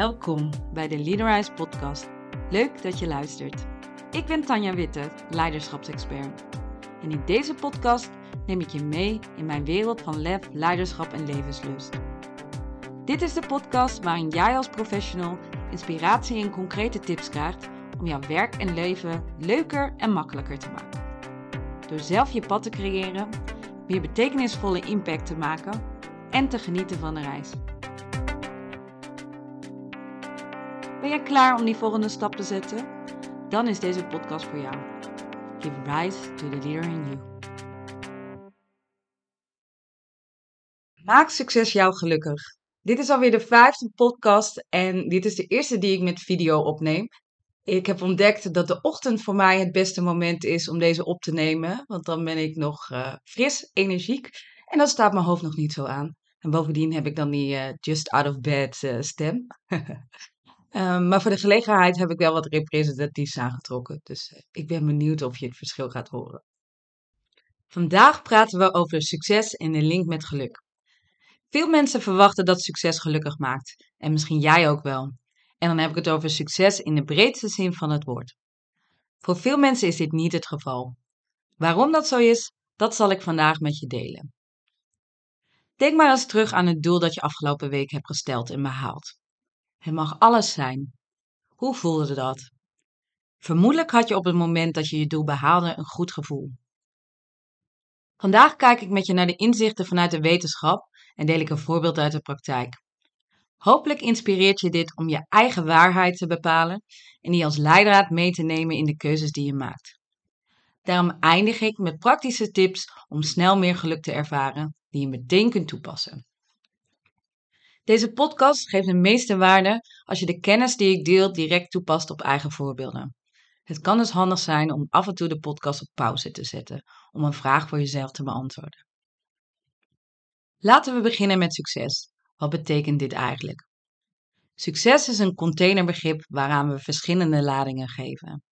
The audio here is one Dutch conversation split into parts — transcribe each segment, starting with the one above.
Welkom bij de Leaderize podcast. Leuk dat je luistert. Ik ben Tanja Witte, leiderschapsexpert. En in deze podcast neem ik je mee in mijn wereld van lef, leiderschap en levenslust. Dit is de podcast waarin jij als professional inspiratie en concrete tips krijgt om jouw werk en leven leuker en makkelijker te maken. Door zelf je pad te creëren, meer betekenisvolle impact te maken en te genieten van de reis. Ben jij klaar om die volgende stap te zetten? Dan is deze podcast voor jou. Give rise to the leader in you. Maak succes jou gelukkig. Dit is alweer de vijfde podcast en dit is de eerste die ik met video opneem. Ik heb ontdekt dat de ochtend voor mij het beste moment is om deze op te nemen, want dan ben ik nog uh, fris, energiek en dan staat mijn hoofd nog niet zo aan. En bovendien heb ik dan die uh, just out of bed uh, stem. Um, maar voor de gelegenheid heb ik wel wat representatiefs aangetrokken. Dus uh, ik ben benieuwd of je het verschil gaat horen. Vandaag praten we over succes en de link met geluk. Veel mensen verwachten dat succes gelukkig maakt. En misschien jij ook wel. En dan heb ik het over succes in de breedste zin van het woord. Voor veel mensen is dit niet het geval. Waarom dat zo is, dat zal ik vandaag met je delen. Denk maar eens terug aan het doel dat je afgelopen week hebt gesteld en behaald. Het mag alles zijn. Hoe voelde dat? Vermoedelijk had je op het moment dat je je doel behaalde een goed gevoel. Vandaag kijk ik met je naar de inzichten vanuit de wetenschap en deel ik een voorbeeld uit de praktijk. Hopelijk inspireert je dit om je eigen waarheid te bepalen en die als leidraad mee te nemen in de keuzes die je maakt. Daarom eindig ik met praktische tips om snel meer geluk te ervaren die je meteen kunt toepassen. Deze podcast geeft de meeste waarde als je de kennis die ik deel direct toepast op eigen voorbeelden. Het kan dus handig zijn om af en toe de podcast op pauze te zetten om een vraag voor jezelf te beantwoorden. Laten we beginnen met succes. Wat betekent dit eigenlijk? Succes is een containerbegrip waaraan we verschillende ladingen geven.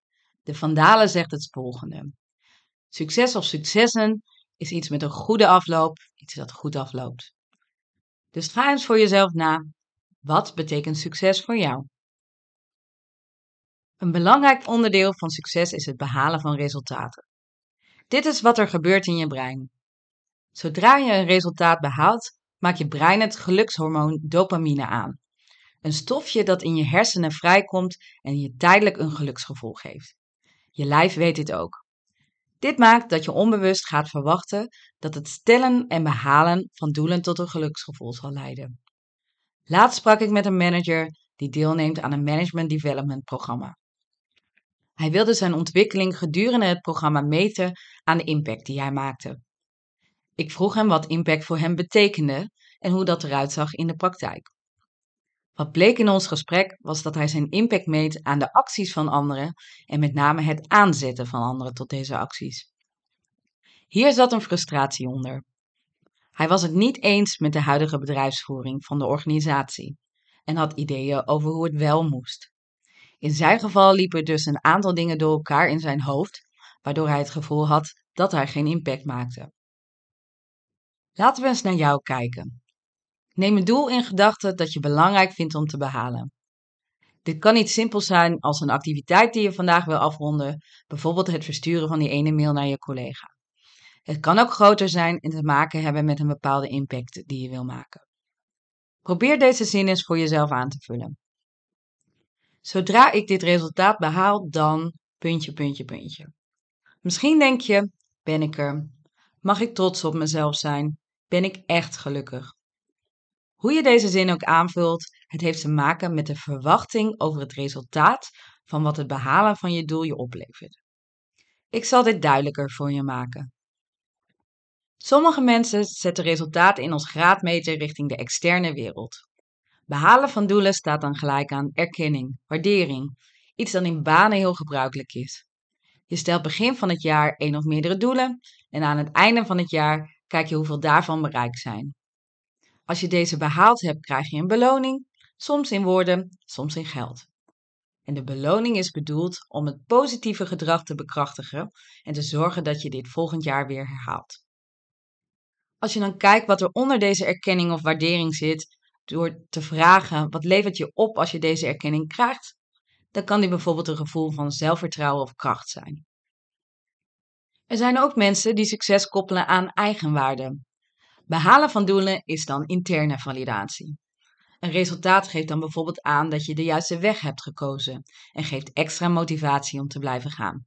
De Vandalen zegt het volgende: Succes of successen is iets met een goede afloop, iets dat goed afloopt. Dus ga eens voor jezelf na. Wat betekent succes voor jou? Een belangrijk onderdeel van succes is het behalen van resultaten. Dit is wat er gebeurt in je brein. Zodra je een resultaat behaalt, maakt je brein het gelukshormoon dopamine aan. Een stofje dat in je hersenen vrijkomt en je tijdelijk een geluksgevoel geeft. Je lijf weet dit ook. Dit maakt dat je onbewust gaat verwachten dat het stellen en behalen van doelen tot een geluksgevoel zal leiden. Laatst sprak ik met een manager die deelneemt aan een management development programma. Hij wilde zijn ontwikkeling gedurende het programma meten aan de impact die hij maakte. Ik vroeg hem wat impact voor hem betekende en hoe dat eruit zag in de praktijk. Wat bleek in ons gesprek was dat hij zijn impact meet aan de acties van anderen en met name het aanzetten van anderen tot deze acties. Hier zat een frustratie onder. Hij was het niet eens met de huidige bedrijfsvoering van de organisatie en had ideeën over hoe het wel moest. In zijn geval liepen dus een aantal dingen door elkaar in zijn hoofd, waardoor hij het gevoel had dat hij geen impact maakte. Laten we eens naar jou kijken. Neem een doel in gedachten dat je belangrijk vindt om te behalen. Dit kan iets simpels zijn als een activiteit die je vandaag wil afronden, bijvoorbeeld het versturen van die ene mail naar je collega. Het kan ook groter zijn en te maken hebben met een bepaalde impact die je wil maken. Probeer deze zin eens voor jezelf aan te vullen. Zodra ik dit resultaat behaal, dan puntje, puntje, puntje. Misschien denk je, ben ik er? Mag ik trots op mezelf zijn? Ben ik echt gelukkig? Hoe je deze zin ook aanvult, het heeft te maken met de verwachting over het resultaat van wat het behalen van je doel je oplevert. Ik zal dit duidelijker voor je maken. Sommige mensen zetten resultaten in als graadmeter richting de externe wereld. Behalen van doelen staat dan gelijk aan erkenning, waardering, iets dat in banen heel gebruikelijk is. Je stelt begin van het jaar één of meerdere doelen en aan het einde van het jaar kijk je hoeveel daarvan bereikt zijn. Als je deze behaald hebt, krijg je een beloning, soms in woorden, soms in geld. En de beloning is bedoeld om het positieve gedrag te bekrachtigen en te zorgen dat je dit volgend jaar weer herhaalt. Als je dan kijkt wat er onder deze erkenning of waardering zit, door te vragen wat levert je op als je deze erkenning krijgt, dan kan die bijvoorbeeld een gevoel van zelfvertrouwen of kracht zijn. Er zijn ook mensen die succes koppelen aan eigenwaarde. Behalen van doelen is dan interne validatie. Een resultaat geeft dan bijvoorbeeld aan dat je de juiste weg hebt gekozen en geeft extra motivatie om te blijven gaan.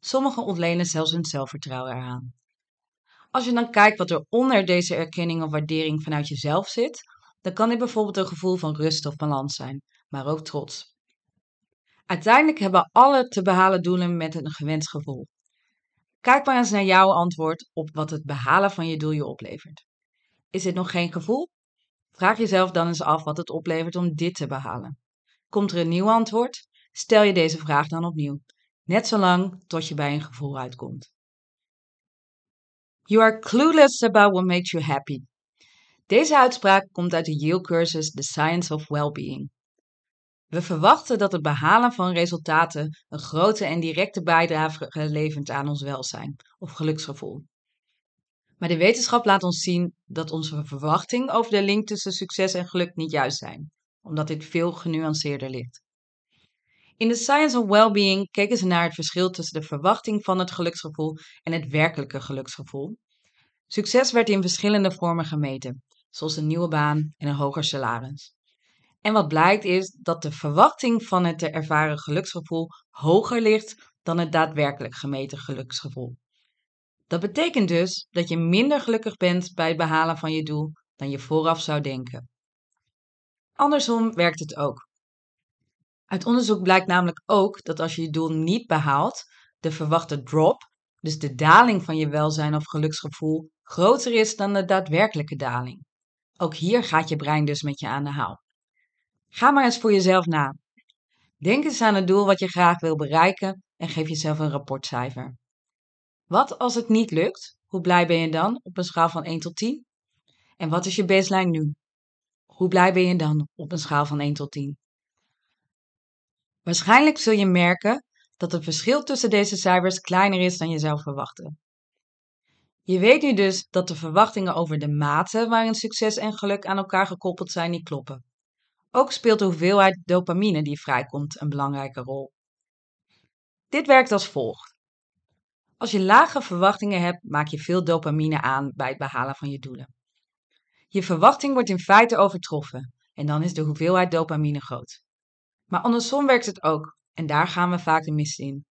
Sommigen ontlenen zelfs hun zelfvertrouwen eraan. Als je dan kijkt wat er onder deze erkenning of waardering vanuit jezelf zit, dan kan dit bijvoorbeeld een gevoel van rust of balans zijn, maar ook trots. Uiteindelijk hebben alle te behalen doelen met een gewenst gevoel. Kijk maar eens naar jouw antwoord op wat het behalen van je doel je oplevert. Is dit nog geen gevoel? Vraag jezelf dan eens af wat het oplevert om dit te behalen. Komt er een nieuw antwoord? Stel je deze vraag dan opnieuw. Net zolang tot je bij een gevoel uitkomt. You are clueless about what makes you happy. Deze uitspraak komt uit de Yale-cursus The Science of Wellbeing. We verwachten dat het behalen van resultaten een grote en directe bijdrage levert aan ons welzijn of geluksgevoel. Maar de wetenschap laat ons zien dat onze verwachting over de link tussen succes en geluk niet juist zijn, omdat dit veel genuanceerder ligt. In The Science of Wellbeing keken ze naar het verschil tussen de verwachting van het geluksgevoel en het werkelijke geluksgevoel. Succes werd in verschillende vormen gemeten, zoals een nieuwe baan en een hoger salaris. En wat blijkt is dat de verwachting van het te ervaren geluksgevoel hoger ligt dan het daadwerkelijk gemeten geluksgevoel. Dat betekent dus dat je minder gelukkig bent bij het behalen van je doel dan je vooraf zou denken. Andersom werkt het ook. Uit onderzoek blijkt namelijk ook dat als je je doel niet behaalt, de verwachte drop, dus de daling van je welzijn of geluksgevoel, groter is dan de daadwerkelijke daling. Ook hier gaat je brein dus met je aan de haal. Ga maar eens voor jezelf na. Denk eens aan het doel wat je graag wil bereiken en geef jezelf een rapportcijfer. Wat als het niet lukt? Hoe blij ben je dan op een schaal van 1 tot 10? En wat is je baseline nu? Hoe blij ben je dan op een schaal van 1 tot 10? Waarschijnlijk zul je merken dat het verschil tussen deze cijfers kleiner is dan je zou verwachten. Je weet nu dus dat de verwachtingen over de mate waarin succes en geluk aan elkaar gekoppeld zijn niet kloppen. Ook speelt de hoeveelheid dopamine die vrijkomt een belangrijke rol. Dit werkt als volgt. Als je lage verwachtingen hebt, maak je veel dopamine aan bij het behalen van je doelen. Je verwachting wordt in feite overtroffen en dan is de hoeveelheid dopamine groot. Maar andersom werkt het ook en daar gaan we vaak de mist in.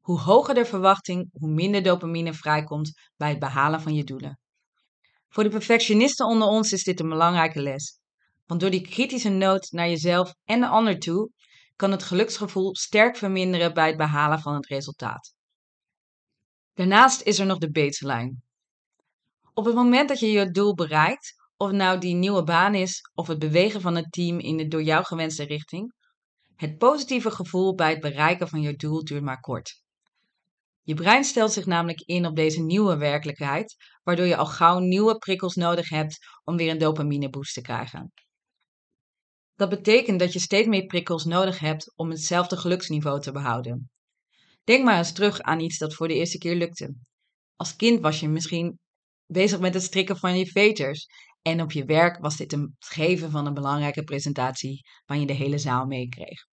Hoe hoger de verwachting, hoe minder dopamine vrijkomt bij het behalen van je doelen. Voor de perfectionisten onder ons is dit een belangrijke les. Want door die kritische noot naar jezelf en de ander toe, kan het geluksgevoel sterk verminderen bij het behalen van het resultaat. Daarnaast is er nog de baseline. Op het moment dat je je doel bereikt, of nou die nieuwe baan is of het bewegen van het team in de door jou gewenste richting, het positieve gevoel bij het bereiken van je doel duurt maar kort. Je brein stelt zich namelijk in op deze nieuwe werkelijkheid, waardoor je al gauw nieuwe prikkels nodig hebt om weer een dopamine boost te krijgen. Dat betekent dat je steeds meer prikkels nodig hebt om hetzelfde geluksniveau te behouden. Denk maar eens terug aan iets dat voor de eerste keer lukte. Als kind was je misschien bezig met het strikken van je veters. En op je werk was dit het geven van een belangrijke presentatie waar je de hele zaal meekreeg.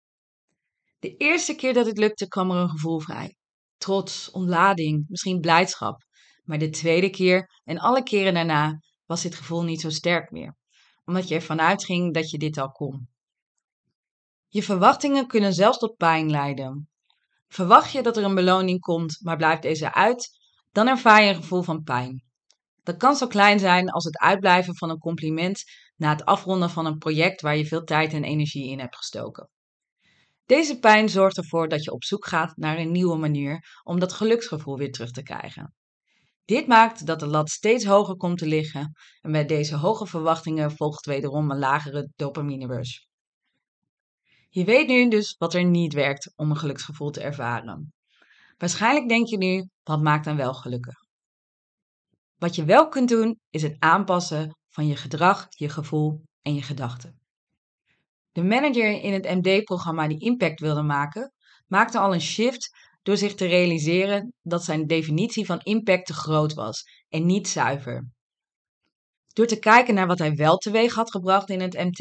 De eerste keer dat het lukte kwam er een gevoel vrij. Trots, ontlading, misschien blijdschap. Maar de tweede keer en alle keren daarna was dit gevoel niet zo sterk meer omdat je ervan uitging dat je dit al kon. Je verwachtingen kunnen zelfs tot pijn leiden. Verwacht je dat er een beloning komt, maar blijft deze uit, dan ervaar je een gevoel van pijn. Dat kan zo klein zijn als het uitblijven van een compliment na het afronden van een project waar je veel tijd en energie in hebt gestoken. Deze pijn zorgt ervoor dat je op zoek gaat naar een nieuwe manier om dat geluksgevoel weer terug te krijgen. Dit maakt dat de lat steeds hoger komt te liggen en bij deze hoge verwachtingen volgt wederom een lagere dopaminerush. Je weet nu dus wat er niet werkt om een geluksgevoel te ervaren. Waarschijnlijk denk je nu, wat maakt dan wel gelukkig? Wat je wel kunt doen, is het aanpassen van je gedrag, je gevoel en je gedachten. De manager in het MD-programma die impact wilde maken, maakte al een shift door zich te realiseren dat zijn definitie van impact te groot was en niet zuiver. Door te kijken naar wat hij wel teweeg had gebracht in het MT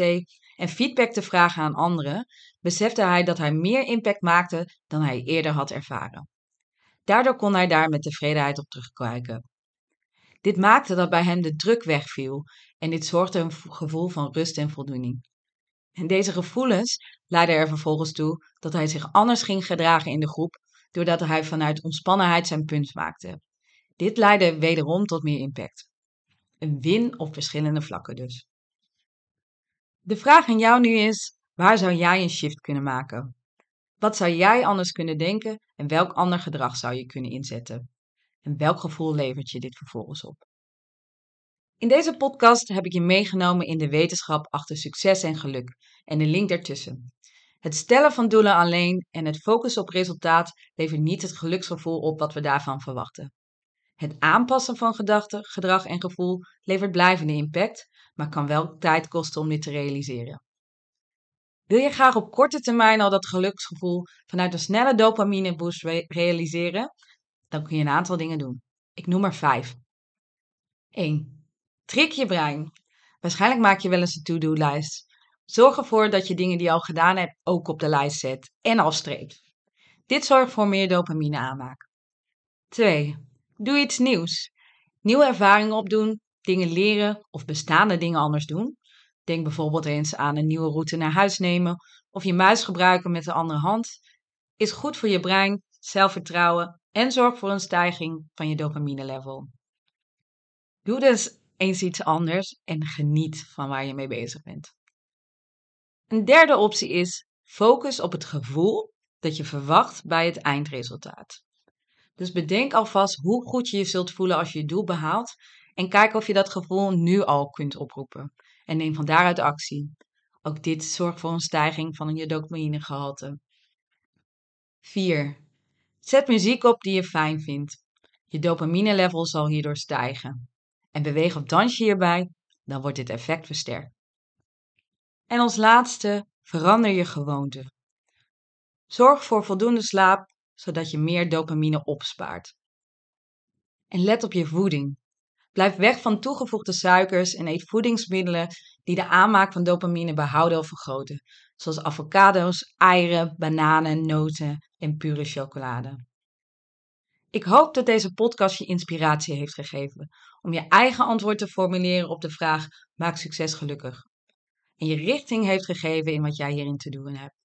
en feedback te vragen aan anderen, besefte hij dat hij meer impact maakte dan hij eerder had ervaren. Daardoor kon hij daar met tevredenheid op terugkijken. Dit maakte dat bij hem de druk wegviel en dit zorgde een gevoel van rust en voldoening. En deze gevoelens leidden er vervolgens toe dat hij zich anders ging gedragen in de groep, doordat hij vanuit ontspannenheid zijn punt maakte. Dit leidde wederom tot meer impact. Een win op verschillende vlakken dus. De vraag aan jou nu is: waar zou jij een shift kunnen maken? Wat zou jij anders kunnen denken en welk ander gedrag zou je kunnen inzetten? En welk gevoel levert je dit vervolgens op? In deze podcast heb ik je meegenomen in de wetenschap achter succes en geluk en de link daartussen. Het stellen van doelen alleen en het focussen op resultaat levert niet het geluksgevoel op wat we daarvan verwachten. Het aanpassen van gedachten, gedrag en gevoel levert blijvende impact, maar kan wel tijd kosten om dit te realiseren. Wil je graag op korte termijn al dat geluksgevoel vanuit een snelle dopamine boost realiseren? Dan kun je een aantal dingen doen. Ik noem er vijf. 1. Trick je brein. Waarschijnlijk maak je wel eens een to-do-lijst. Zorg ervoor dat je dingen die je al gedaan hebt ook op de lijst zet en afstreept. Dit zorgt voor meer dopamine aanmaak. 2. Doe iets nieuws. Nieuwe ervaringen opdoen, dingen leren of bestaande dingen anders doen. Denk bijvoorbeeld eens aan een nieuwe route naar huis nemen of je muis gebruiken met de andere hand. Is goed voor je brein, zelfvertrouwen en zorgt voor een stijging van je dopamine level. Doe dus eens iets anders en geniet van waar je mee bezig bent. Een derde optie is focus op het gevoel dat je verwacht bij het eindresultaat. Dus bedenk alvast hoe goed je je zult voelen als je je doel behaalt en kijk of je dat gevoel nu al kunt oproepen. En neem van daaruit actie. Ook dit zorgt voor een stijging van je dopaminegehalte. 4. Zet muziek op die je fijn vindt. Je dopamine level zal hierdoor stijgen. En beweeg of dans je hierbij, dan wordt dit effect versterkt. En als laatste, verander je gewoonte. Zorg voor voldoende slaap, zodat je meer dopamine opspaart. En let op je voeding. Blijf weg van toegevoegde suikers en eet voedingsmiddelen die de aanmaak van dopamine behouden of vergroten, zoals avocado's, eieren, bananen, noten en pure chocolade. Ik hoop dat deze podcast je inspiratie heeft gegeven om je eigen antwoord te formuleren op de vraag: maak succes gelukkig. En je richting heeft gegeven in wat jij hierin te doen hebt.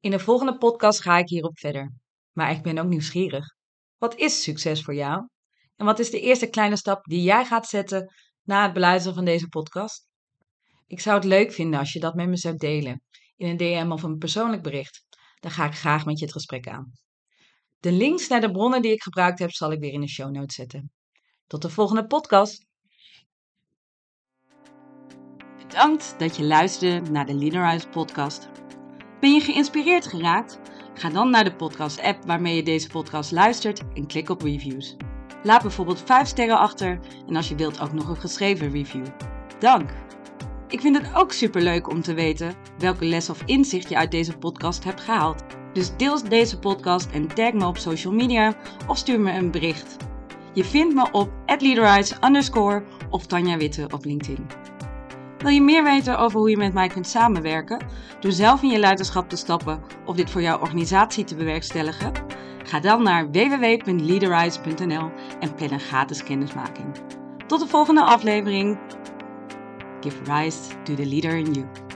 In de volgende podcast ga ik hierop verder. Maar ik ben ook nieuwsgierig. Wat is succes voor jou? En wat is de eerste kleine stap die jij gaat zetten na het beluisteren van deze podcast? Ik zou het leuk vinden als je dat met me zou delen in een DM of een persoonlijk bericht. Dan ga ik graag met je het gesprek aan. De links naar de bronnen die ik gebruikt heb, zal ik weer in de show notes zetten. Tot de volgende podcast. Bedankt dat je luisterde naar de Leaderize podcast. Ben je geïnspireerd geraakt? Ga dan naar de podcast app waarmee je deze podcast luistert en klik op reviews. Laat bijvoorbeeld 5 sterren achter en als je wilt ook nog een geschreven review. Dank! Ik vind het ook super leuk om te weten welke les of inzicht je uit deze podcast hebt gehaald. Dus deel deze podcast en tag me op social media of stuur me een bericht. Je vindt me op underscore of Tanja Witte op LinkedIn. Wil je meer weten over hoe je met mij kunt samenwerken, door zelf in je leiderschap te stappen of dit voor jouw organisatie te bewerkstelligen? Ga dan naar www.leaderize.nl en plan een gratis kennismaking. Tot de volgende aflevering. Give rise to the leader in you.